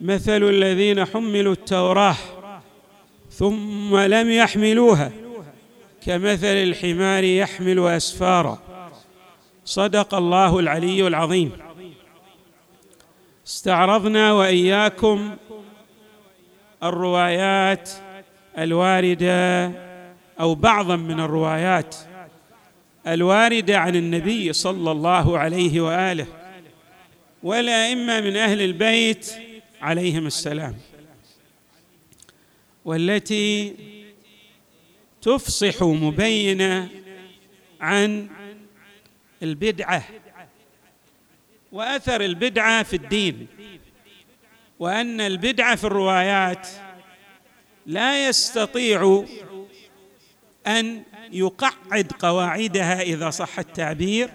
مثل الذين حملوا التوراة ثم لم يحملوها كمثل الحمار يحمل أسفارا. صدق الله العلي العظيم. استعرضنا وإياكم الروايات الواردة أو بعضا من الروايات الواردة عن النبي صلى الله عليه وآله. والائمه من أهل البيت عليهم السلام والتي تفصح مبينه عن البدعة وأثر البدعة في الدين وأن البدعة في الروايات لا يستطيع أن يقعد قواعدها إذا صح التعبير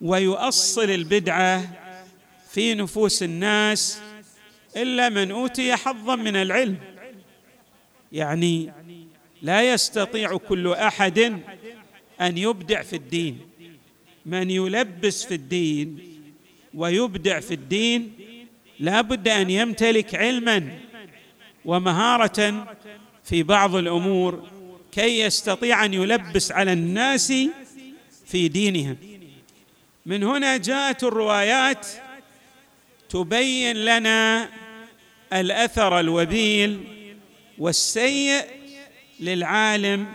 ويؤصل البدعة في نفوس الناس إلا من أوتي حظا من العلم. يعني لا يستطيع كل أحد أن يبدع في الدين. من يلبس في الدين ويبدع في الدين لا بد أن يمتلك علما ومهارة في بعض الأمور كي يستطيع أن يلبس على الناس في دينهم. من هنا جاءت الروايات تبين لنا الأثر الوبيل والسيء للعالم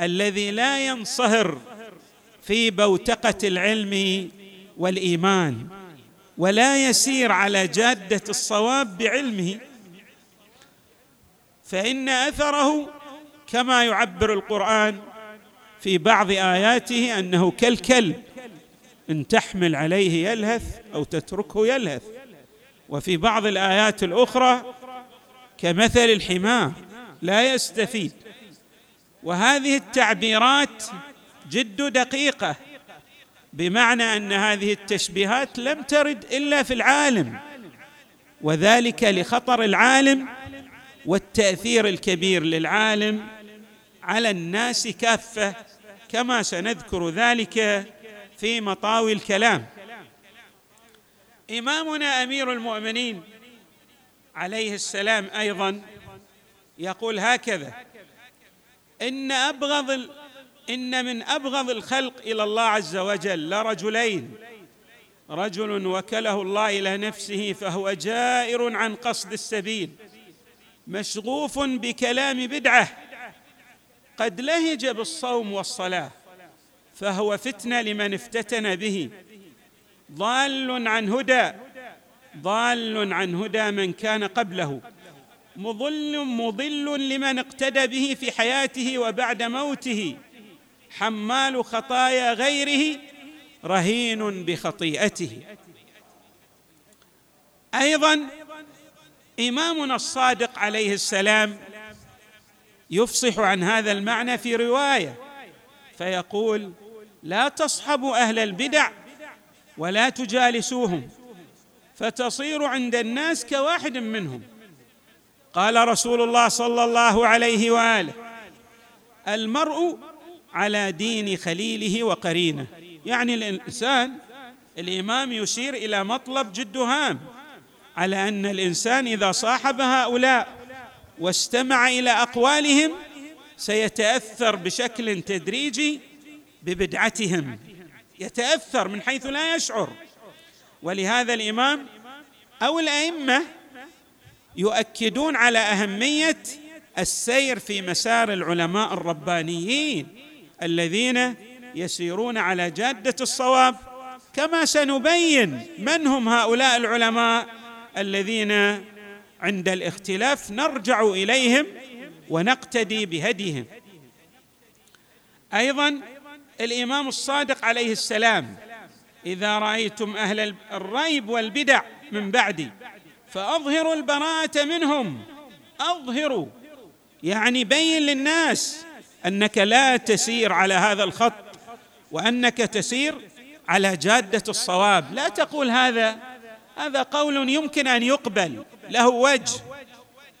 الذي لا ينصهر في بوتقة العلم والإيمان ولا يسير على جادة الصواب بعلمه. فإن أثره كما يعبر القرآن في بعض آياته أنه كالكلب إن تحمل عليه يلهث أو تتركه يلهث. وفي بعض الآيات الأخرى كمثل الحمار لا يستفيد. وهذه التعبيرات جد دقيقة بمعنى أن هذه التشبيهات لم ترد إلا في العالم وذلك لخطر العالم والتأثير الكبير للعالم على الناس كافة كما سنذكر ذلك في مطاوي الكلام. إمامنا أمير المؤمنين عليه السلام أيضا يقول هكذا إن أبغض إن من أبغض الخلق إلى الله عز وجل لرجلين رجل وكله الله إلى نفسه فهو جائر عن قصد السبيل مشغوف بكلام بدعة قد لهج بالصوم والصلاة فهو فتنة لمن افتتن به. ضال عن هدى ضال عن هدى من كان قبله. مضل مضل لمن اقتدى به في حياته وبعد موته. حمال خطايا غيره رهين بخطيئته. أيضا إمامنا الصادق عليه السلام يفصح عن هذا المعنى في رواية فيقول لا تصحبوا أهل البدع ولا تجالسوهم فتصير عند الناس كواحد منهم. قال رسول الله صلى الله عليه وآله المرء على دين خليله وقرينه. يعني الإنسان الإمام يشير إلى مطلب جد هام على أن الإنسان إذا صاحب هؤلاء واستمع إلى أقوالهم سيتأثر بشكل تدريجي ببدعتهم. يتأثر من حيث لا يشعر. ولهذا الإمام أو الأئمة يؤكدون على أهمية السير في مسار العلماء الربانيين الذين يسيرون على جادة الصواب. كما سنبين من هم هؤلاء العلماء الذين عند الاختلاف نرجع إليهم ونقتدي بهديهم. أيضا الإمام الصادق عليه السلام إذا رأيتم أهل الريب والبدع من بعدي فأظهروا البراءة منهم أظهروا يعني بين للناس أنك لا تسير على هذا الخط وأنك تسير على جادة الصواب. لا تقول هذا هذا قول يمكن أن يقبل له وجه.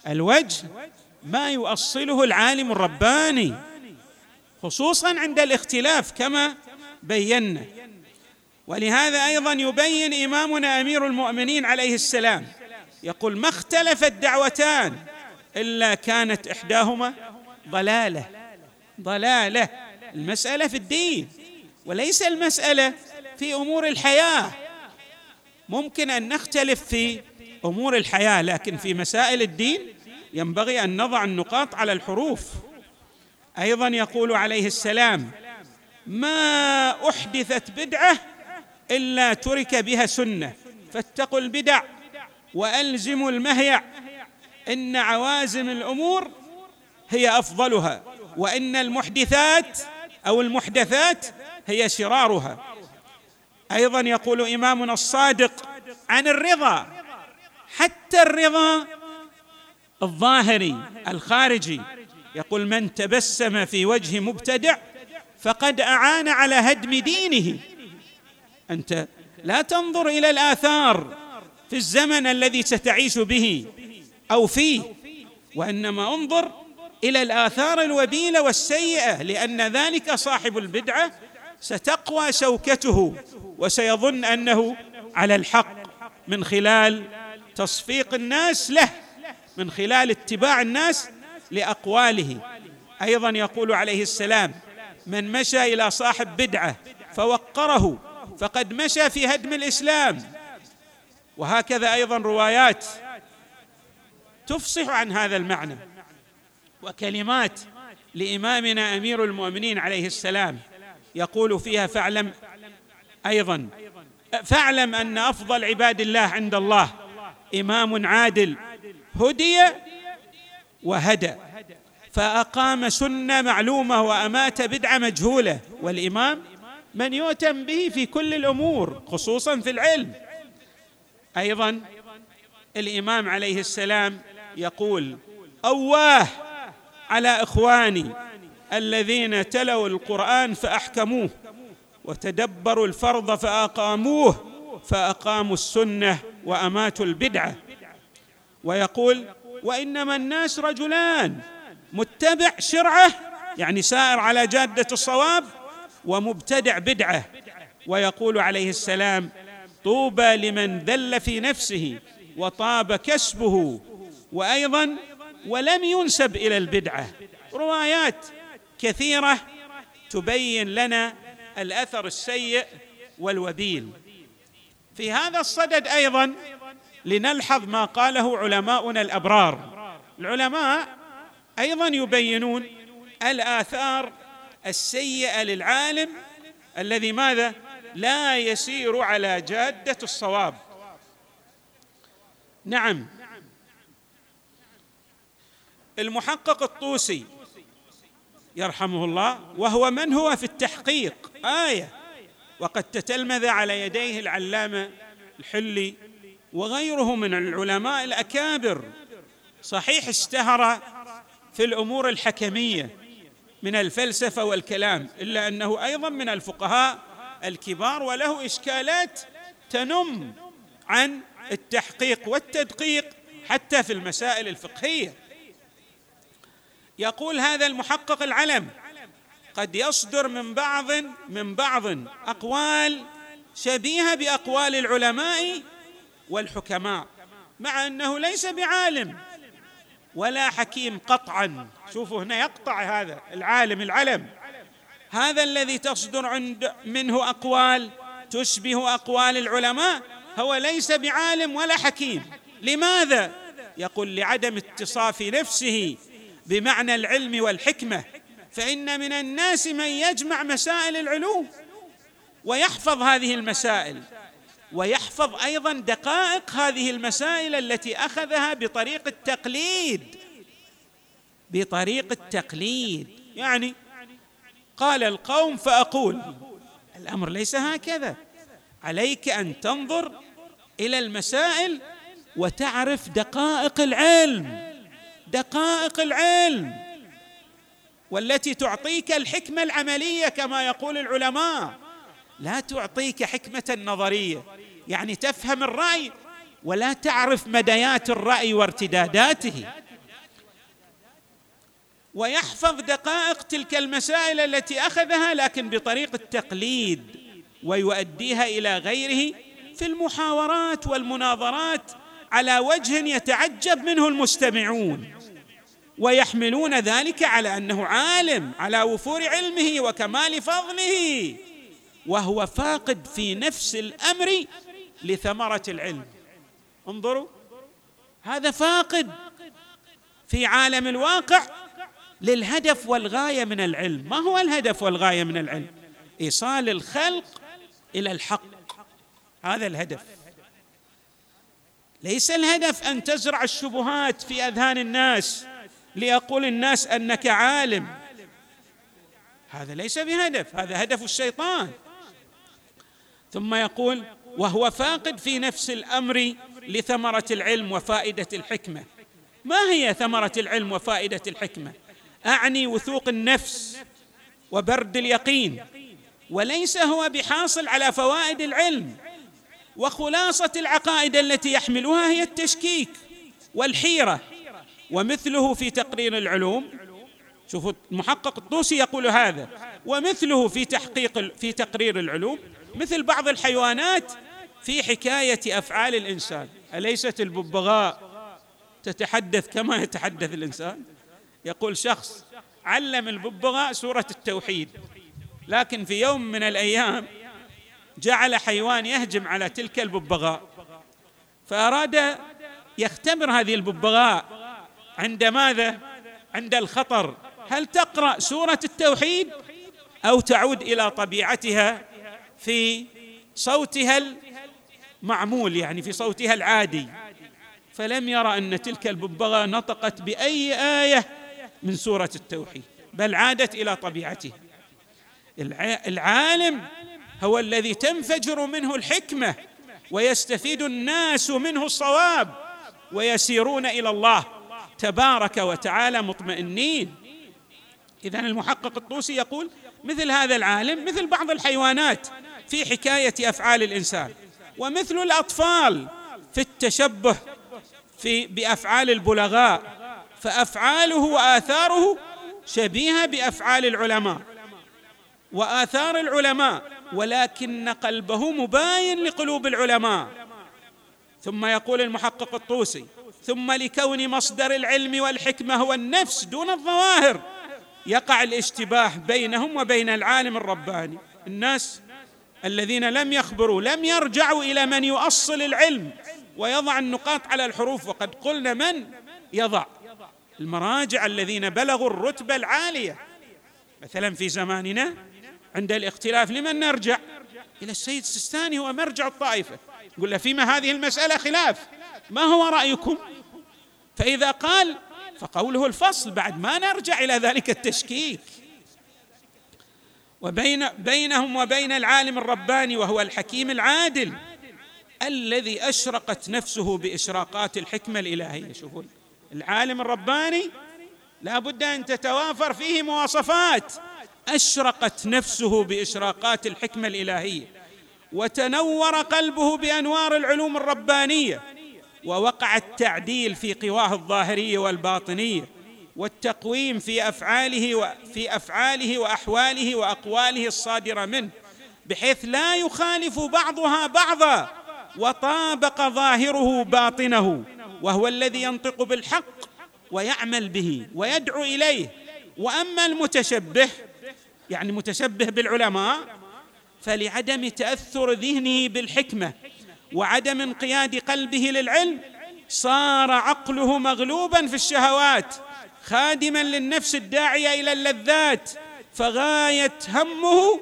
الوجه ما يؤصله العالم الرباني. خصوصا عند الاختلاف كما بينا. ولهذا أيضا يبين إمامنا أمير المؤمنين عليه السلام يقول ما اختلفت دعوتان إلا كانت إحداهما ضلالة. ضلالة. المسألة في الدين وليس المسألة في أمور الحياة. ممكن أن نختلف في أمور الحياة لكن في مسائل الدين ينبغي أن نضع النقاط على الحروف. أيضا يقول عليه السلام ما أحدثت بدعة إلا ترك بها سنة فاتقوا البدع وألزموا المهيع إن عوازم الأمور هي أفضلها وإن المحدثات أو المحدثات هي شرارها. أيضا يقول إمامنا الصادق عن الرضا حتى الرضا الظاهري الخارجي يقول من تبسم في وجه مبتدع فقد أعان على هدم دينه. أنت لا تنظر إلى الآثار في الزمن الذي ستعيش به أو فيه وإنما انظر إلى الآثار الوبيلة والسيئة لأن ذلك صاحب البدعة ستقوى شوكته وسيظن أنه على الحق من خلال تصفيق الناس له من خلال اتباع الناس لأقواله. أيضا يقول عليه السلام من مشى إلى صاحب بدعة فوقره فقد مشى في هدم الإسلام. وهكذا أيضا روايات تفصح عن هذا المعنى. وكلمات لإمامنا أمير المؤمنين عليه السلام يقول فيها فاعلم أيضا فاعلم أن أفضل عباد الله عند الله إمام عادل هدي وهدى. فأقام سنة معلومة وأمات بدعة مجهولة. والإمام من يؤتم به في كل الأمور خصوصا في العلم. أيضا الإمام عليه السلام يقول أواه على إخواني الذين تلوا القرآن فأحكموه وتدبروا الفرض فأقاموه فأقاموا السنة وأماتوا البدعة. ويقول وإنما الناس رجلان. متبع شرعه يعني سائر على جادة الصواب ومبتدع بدعة. ويقول عليه السلام طوبى لمن ذل في نفسه وطاب كسبه. وأيضا ولم ينسب إلى البدعة. روايات كثيرة تبين لنا الأثر السيء والوبيل. في هذا الصدد أيضا لنلحظ ما قاله علماؤنا الأبرار. العلماء أيضا يبينون الآثار السيئة للعالم الذي ماذا؟ لا يسير على جادة الصواب. نعم. المحقق الطوسي يرحمه الله وهو من هو في التحقيق؟ آية. وقد تتلمذ على يديه العلامة الحلي وغيره من العلماء الأكابر. صحيح اشتهر في الأمور الحكمية من الفلسفة والكلام إلا أنه أيضا من الفقهاء الكبار وله إشكالات تنم عن التحقيق والتدقيق حتى في المسائل الفقهية. يقول هذا المحقق العلم قد يصدر من بعض من بعض أقوال شبيهة بأقوال العلماء والحكماء مع أنه ليس بعالم ولا حكيم قطعا. شوفوا هنا يقطع هذا العالم العلم. هذا الذي تصدر عند منه أقوال تشبه أقوال العلماء هو ليس بعالم ولا حكيم. لماذا؟ يقول لعدم اتصاف نفسه بمعنى العلم والحكمة. فإن من الناس من يجمع مسائل العلوم ويحفظ هذه المسائل. ويحفظ أيضا دقائق هذه المسائل التي أخذها بطريق التقليد. بطريق التقليد. يعني قال القوم فأقول الأمر ليس هكذا. عليك أن تنظر إلى المسائل وتعرف دقائق العلم. دقائق العلم والتي تعطيك الحكمة العملية كما يقول العلماء. لا تعطيك حكمة نظرية. يعني تفهم الرأي ولا تعرف مديات الرأي وارتداداته. ويحفظ دقائق تلك المسائل التي أخذها لكن بطريق التقليد ويؤديها إلى غيره في المحاورات والمناظرات على وجه يتعجب منه المستمعون. ويحملون ذلك على أنه عالم على وفور علمه وكمال فضله. وهو فاقد في نفس الأمر لثمرة العلم. انظروا هذا فاقد في عالم الواقع للهدف والغاية من العلم. ما هو الهدف والغاية من العلم؟ إيصال الخلق إلى الحق. هذا الهدف. ليس الهدف أن تزرع الشبهات في أذهان الناس ليقول الناس أنك عالم. هذا ليس بهدف هذا هدف الشيطان. ثم يقول وهو فاقد في نفس الأمر لثمرة العلم وفائدة الحكمة. ما هي ثمرة العلم وفائدة الحكمة؟ أعني وثوق النفس وبرد اليقين وليس هو بحاصل على فوائد العلم. وخلاصة العقائد التي يحملها هي التشكيك والحيرة ومثله في تقرير العلوم شوفوا المحقق الطوسي يقول هذا ومثله في تحقيق في تقرير العلوم مثل بعض الحيوانات في حكاية أفعال الإنسان. أليست الببغاء تتحدث كما يتحدث الإنسان؟ يقول شخص علم الببغاء سورة التوحيد لكن في يوم من الأيام جعل حيوان يهجم على تلك الببغاء فأراد يختبر هذه الببغاء عند ماذا؟ عند الخطر. هل تقرأ سورة التوحيد أو تعود إلى طبيعتها في صوتها المعمول يعني في صوتها العادي؟ فلم يرى أن تلك الببغاء نطقت بأي آية من سورة التوحيد بل عادت إلى طبيعتها. العالم هو الذي تنفجر منه الحكمة ويستفيد الناس منه الصواب ويسيرون إلى الله تبارك وتعالى مطمئنين. اذا المحقق الطوسي يقول مثل هذا العالم مثل بعض الحيوانات في حكاية أفعال الإنسان. ومثل الأطفال في التشبه في بأفعال البلغاء. فأفعاله وآثاره شبيهة بأفعال العلماء. وآثار العلماء ولكن قلبه مباين لقلوب العلماء. ثم يقول المحقق الطوسي ثم لكون مصدر العلم والحكمة هو النفس دون الظواهر. يقع الاشتباه بينهم وبين العالم الرباني. الناس الذين لم يخبروا لم يرجعوا إلى من يؤصل العلم ويضع النقاط على الحروف. وقد قلنا من يضع؟ المراجع الذين بلغوا الرتبه العالية. مثلا في زماننا عند الاختلاف لمن نرجع؟ إلى السيد السيستاني هو مرجع الطائفة. نقول له فيما هذه المسألة خلاف. ما هو رأيكم؟ فإذا قال فقوله الفصل بعد ما نرجع إلى ذلك التشكيك. وبين بينهم وبين العالم الرباني وهو الحكيم العادل الذي أشرقت نفسه بإشراقات الحكمة الإلهية. شوفوا العالم الرباني لا بد أن تتوافر فيه مواصفات. أشرقت نفسه بإشراقات الحكمة الإلهية وتنور قلبه بأنوار العلوم الربانية. ووقع التعديل في قواه الظاهريه والباطنيه والتقويم في أفعاله وفي أفعاله وأحواله وأقواله الصادرة منه بحيث لا يخالف بعضها بعضا وطابق ظاهره باطنه وهو الذي ينطق بالحق ويعمل به ويدعو إليه. وأما المتشبه يعني متشبه بالعلماء فلعدم تأثر ذهنه بالحكمة وعدم انقياد قلبه للعلم صار عقله مغلوبا في الشهوات خادما للنفس الداعية إلى اللذات فغاية همه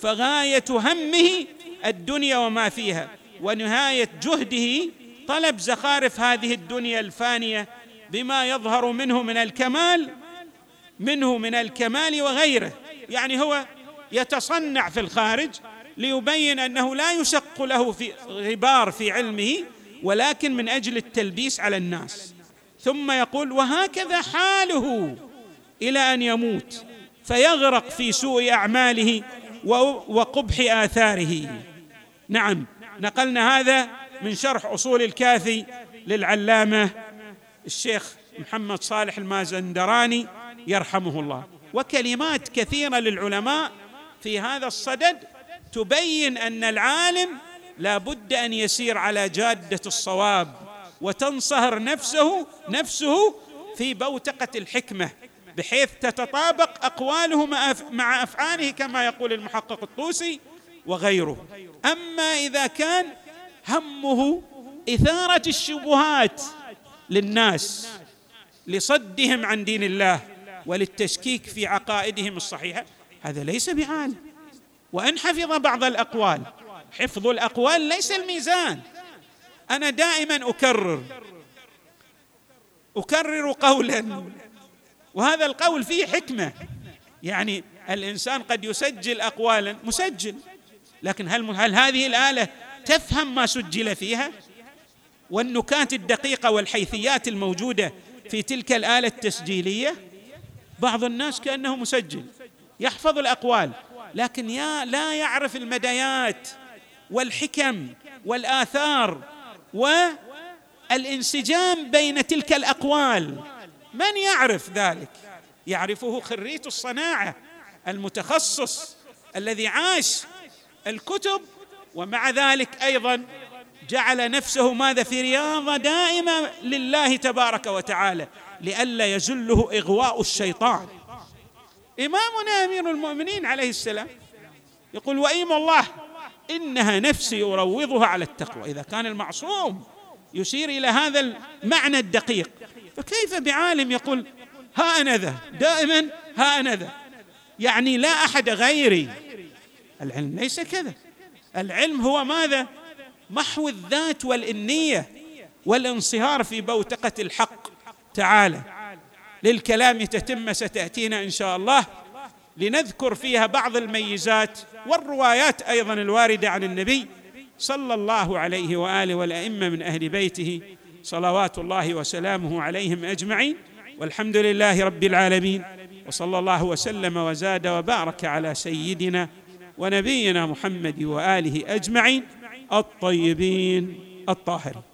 فغاية همه الدنيا وما فيها ونهاية جهده طلب زخارف هذه الدنيا الفانية بما يظهر منه من الكمال منه من الكمال وغيره يعني هو يتصنع في الخارج ليبين أنه لا يشق له في غبار في علمه ولكن من أجل التلبيس على الناس. ثم يقول وهكذا حاله إلى أن يموت فيغرق في سوء أعماله وقبح آثاره. نعم نقلنا هذا من شرح أصول الكافي للعلامة الشيخ محمد صالح المازندراني يرحمه الله. وكلمات كثيرة للعلماء في هذا الصدد تبين أن العالم لا بد أن يسير على جادة الصواب وتنصهر نفسه نفسه في بوتقة الحكمة بحيث تتطابق أقواله مع أفعاله كما يقول المحقق الطوسي وغيره. أما إذا كان همه إثارة الشبهات للناس لصدهم عن دين الله وللتشكيك في عقائدهم الصحيحة هذا ليس بعالم وإن حفظ بعض الأقوال. حفظ الأقوال ليس الميزان. أنا دائما أكرر. أكرر قولا. وهذا القول فيه حكمة. يعني الإنسان قد يسجل اقوالا. مسجل. لكن هل هل هذه الآلة تفهم ما سجل فيها؟ والنكات الدقيقة والحيثيات الموجودة في تلك الآلة التسجيلية بعض الناس كأنه مسجل. يحفظ الأقوال. لكن يا لا يعرف المدايات والحكم والآثار والانسجام بين تلك الأقوال. من يعرف ذلك؟ يعرفه خريج الصناعة المتخصص الذي عاش الكتب ومع ذلك أيضا جعل نفسه ماذا في رياضة دائمة لله تبارك وتعالى لئلا يزله إغواء الشيطان. إمامنا أمير المؤمنين عليه السلام يقول وإيم الله إنها نفسي أروضها على التقوى. إذا كان المعصوم يشير إلى هذا المعنى الدقيق فكيف بعالم يقول ها أنا ذا؟ دائما ها أنا ذا. يعني لا أحد غيري. العلم ليس كذا. العلم هو ماذا؟ محو الذات والإنية والانصهار في بوتقة الحق تعالى. للكلام تتمه ستأتينا إن شاء الله. لنذكر فيها بعض الميزات والروايات أيضا الواردة عن النبي صلى الله عليه وآله والأئمة من أهل بيته صلوات الله وسلامه عليهم أجمعين. والحمد لله رب العالمين. وصلى الله وسلم وزاد وبارك على سيدنا ونبينا محمد وآله أجمعين الطيبين الطاهرين.